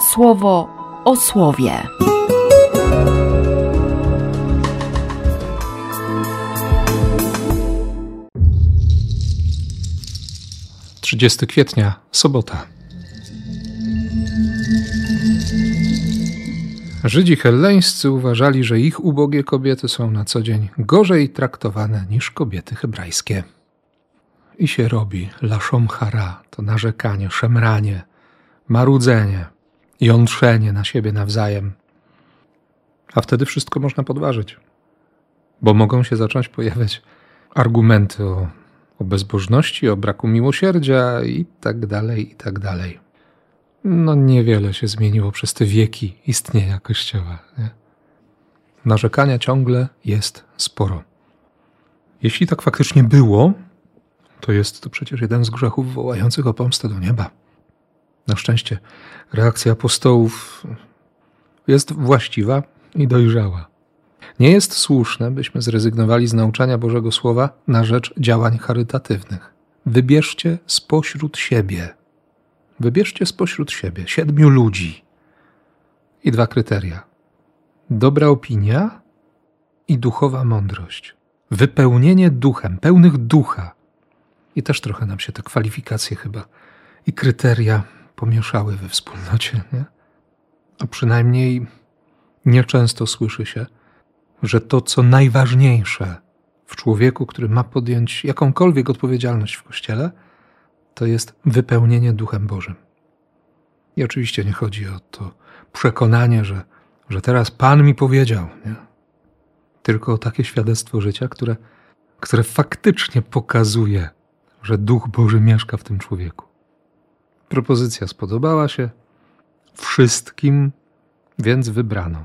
słowo o słowie. 30 kwietnia, sobota. Żydzi helleńscy uważali, że ich ubogie kobiety są na co dzień gorzej traktowane niż kobiety hebrajskie. I się robi laszom hara, to narzekanie, szemranie, marudzenie, jątrzenie na siebie nawzajem. A wtedy wszystko można podważyć, bo mogą się zacząć pojawiać argumenty o, o bezbożności, o braku miłosierdzia i tak dalej, i tak dalej. No niewiele się zmieniło przez te wieki istnienia Kościoła. Nie? Narzekania ciągle jest sporo. Jeśli tak faktycznie było, to jest to przecież jeden z grzechów wołających o pomstę do nieba. Na szczęście reakcja apostołów jest właściwa i dojrzała. Nie jest słuszne, byśmy zrezygnowali z nauczania Bożego Słowa na rzecz działań charytatywnych. Wybierzcie spośród siebie. Wybierzcie spośród siebie siedmiu ludzi i dwa kryteria: dobra opinia i duchowa mądrość. Wypełnienie duchem, pełnych ducha. I też trochę nam się te kwalifikacje chyba i kryteria pomieszały we wspólnocie, nie? A przynajmniej nieczęsto słyszy się, że to, co najważniejsze w człowieku, który ma podjąć jakąkolwiek odpowiedzialność w kościele, to jest wypełnienie Duchem Bożym. I oczywiście nie chodzi o to przekonanie, że, że teraz Pan mi powiedział, nie? tylko o takie świadectwo życia, które, które faktycznie pokazuje, że Duch Boży mieszka w tym człowieku. Propozycja spodobała się wszystkim, więc wybrano.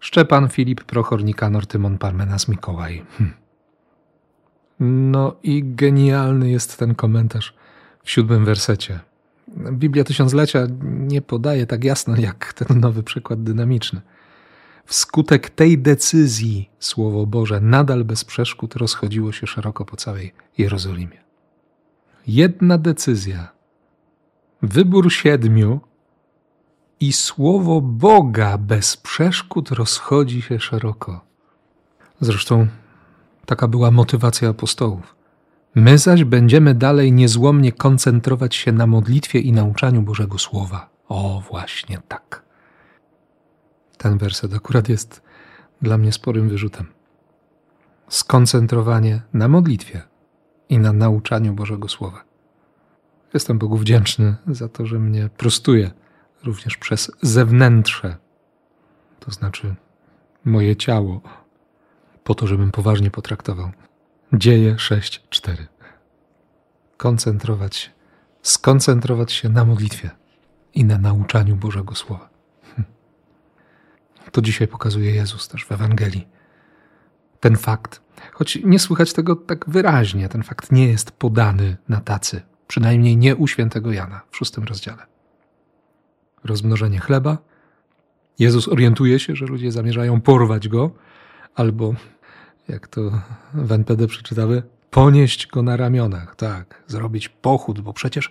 Szczepan, Filip, Prochor, Nikanor, Tymon, Parmenas, Mikołaj. Hm. No i genialny jest ten komentarz w siódmym wersecie. Biblia Tysiąclecia nie podaje tak jasno jak ten nowy przykład dynamiczny. Wskutek tej decyzji Słowo Boże nadal bez przeszkód rozchodziło się szeroko po całej Jerozolimie. Jedna decyzja wybór siedmiu i słowo Boga bez przeszkód rozchodzi się szeroko. Zresztą taka była motywacja apostołów. My zaś będziemy dalej niezłomnie koncentrować się na modlitwie i nauczaniu Bożego Słowa. O, właśnie tak. Ten werset akurat jest dla mnie sporym wyrzutem. Skoncentrowanie na modlitwie i na nauczaniu Bożego Słowa. Jestem Bogu wdzięczny za to, że mnie prostuje również przez zewnętrze, to znaczy moje ciało, po to, żebym poważnie potraktował. Dzieje 6:4. Koncentrować się, skoncentrować się na modlitwie i na nauczaniu Bożego Słowa. Hm. To dzisiaj pokazuje Jezus też w Ewangelii. Ten fakt, choć nie słychać tego tak wyraźnie, ten fakt nie jest podany na tacy przynajmniej nie u świętego Jana w szóstym rozdziale. Rozmnożenie chleba. Jezus orientuje się, że ludzie zamierzają porwać go, albo, jak to w NPD przeczytały, ponieść go na ramionach, tak, zrobić pochód, bo przecież,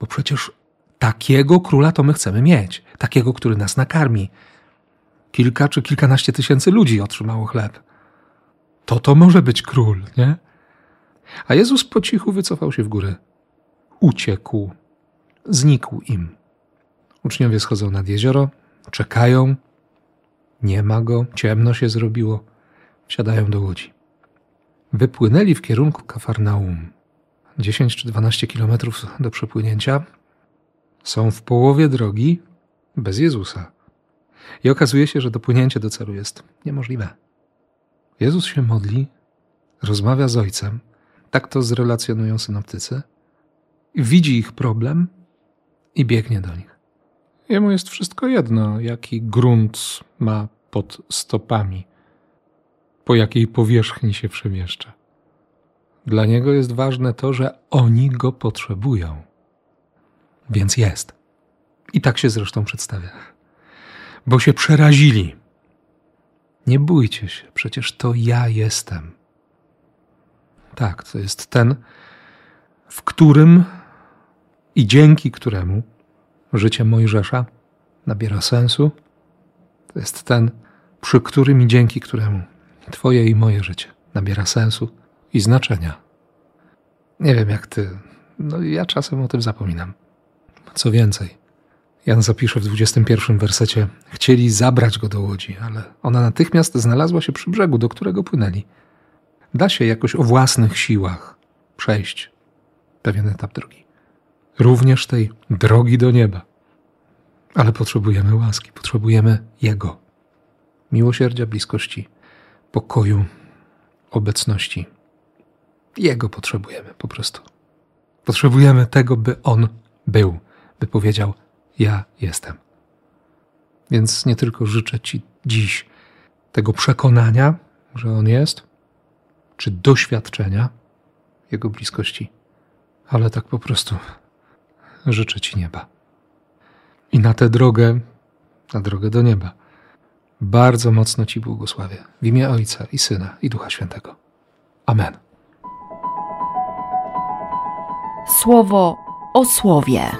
bo przecież takiego króla to my chcemy mieć, takiego, który nas nakarmi. Kilka czy kilkanaście tysięcy ludzi otrzymało chleb. To to może być król, nie? A Jezus po cichu wycofał się w górę uciekł, znikł im. Uczniowie schodzą nad jezioro, czekają, nie ma go, ciemno się zrobiło, wsiadają do łodzi. Wypłynęli w kierunku Kafarnaum. 10 czy 12 kilometrów do przepłynięcia. Są w połowie drogi bez Jezusa. I okazuje się, że dopłynięcie do celu jest niemożliwe. Jezus się modli, rozmawia z Ojcem, tak to zrelacjonują synoptycy – widzi ich problem i biegnie do nich. Jemu jest wszystko jedno, jaki grunt ma pod stopami, po jakiej powierzchni się przemieszcza. Dla niego jest ważne to, że oni go potrzebują. Więc jest. I tak się zresztą przedstawia. Bo się przerazili. Nie bójcie się, przecież to ja jestem. Tak, to jest ten, w którym i dzięki któremu życie Mojżesza nabiera sensu, to jest ten, przy którym i dzięki któremu Twoje i moje życie nabiera sensu i znaczenia. Nie wiem jak Ty, no ja czasem o tym zapominam. Co więcej, Jan zapisze w 21 wersecie: Chcieli zabrać go do łodzi, ale ona natychmiast znalazła się przy brzegu, do którego płynęli. Da się jakoś o własnych siłach przejść pewien etap drogi. Również tej drogi do nieba. Ale potrzebujemy łaski, potrzebujemy Jego. Miłosierdzia, bliskości, pokoju, obecności. Jego potrzebujemy po prostu. Potrzebujemy tego, by On był, by powiedział: Ja jestem. Więc nie tylko życzę Ci dziś tego przekonania, że On jest, czy doświadczenia Jego bliskości, ale tak po prostu życzę Ci nieba. I na tę drogę, na drogę do nieba, bardzo mocno Ci błogosławię w imię Ojca i Syna i Ducha Świętego. Amen. Słowo o słowie.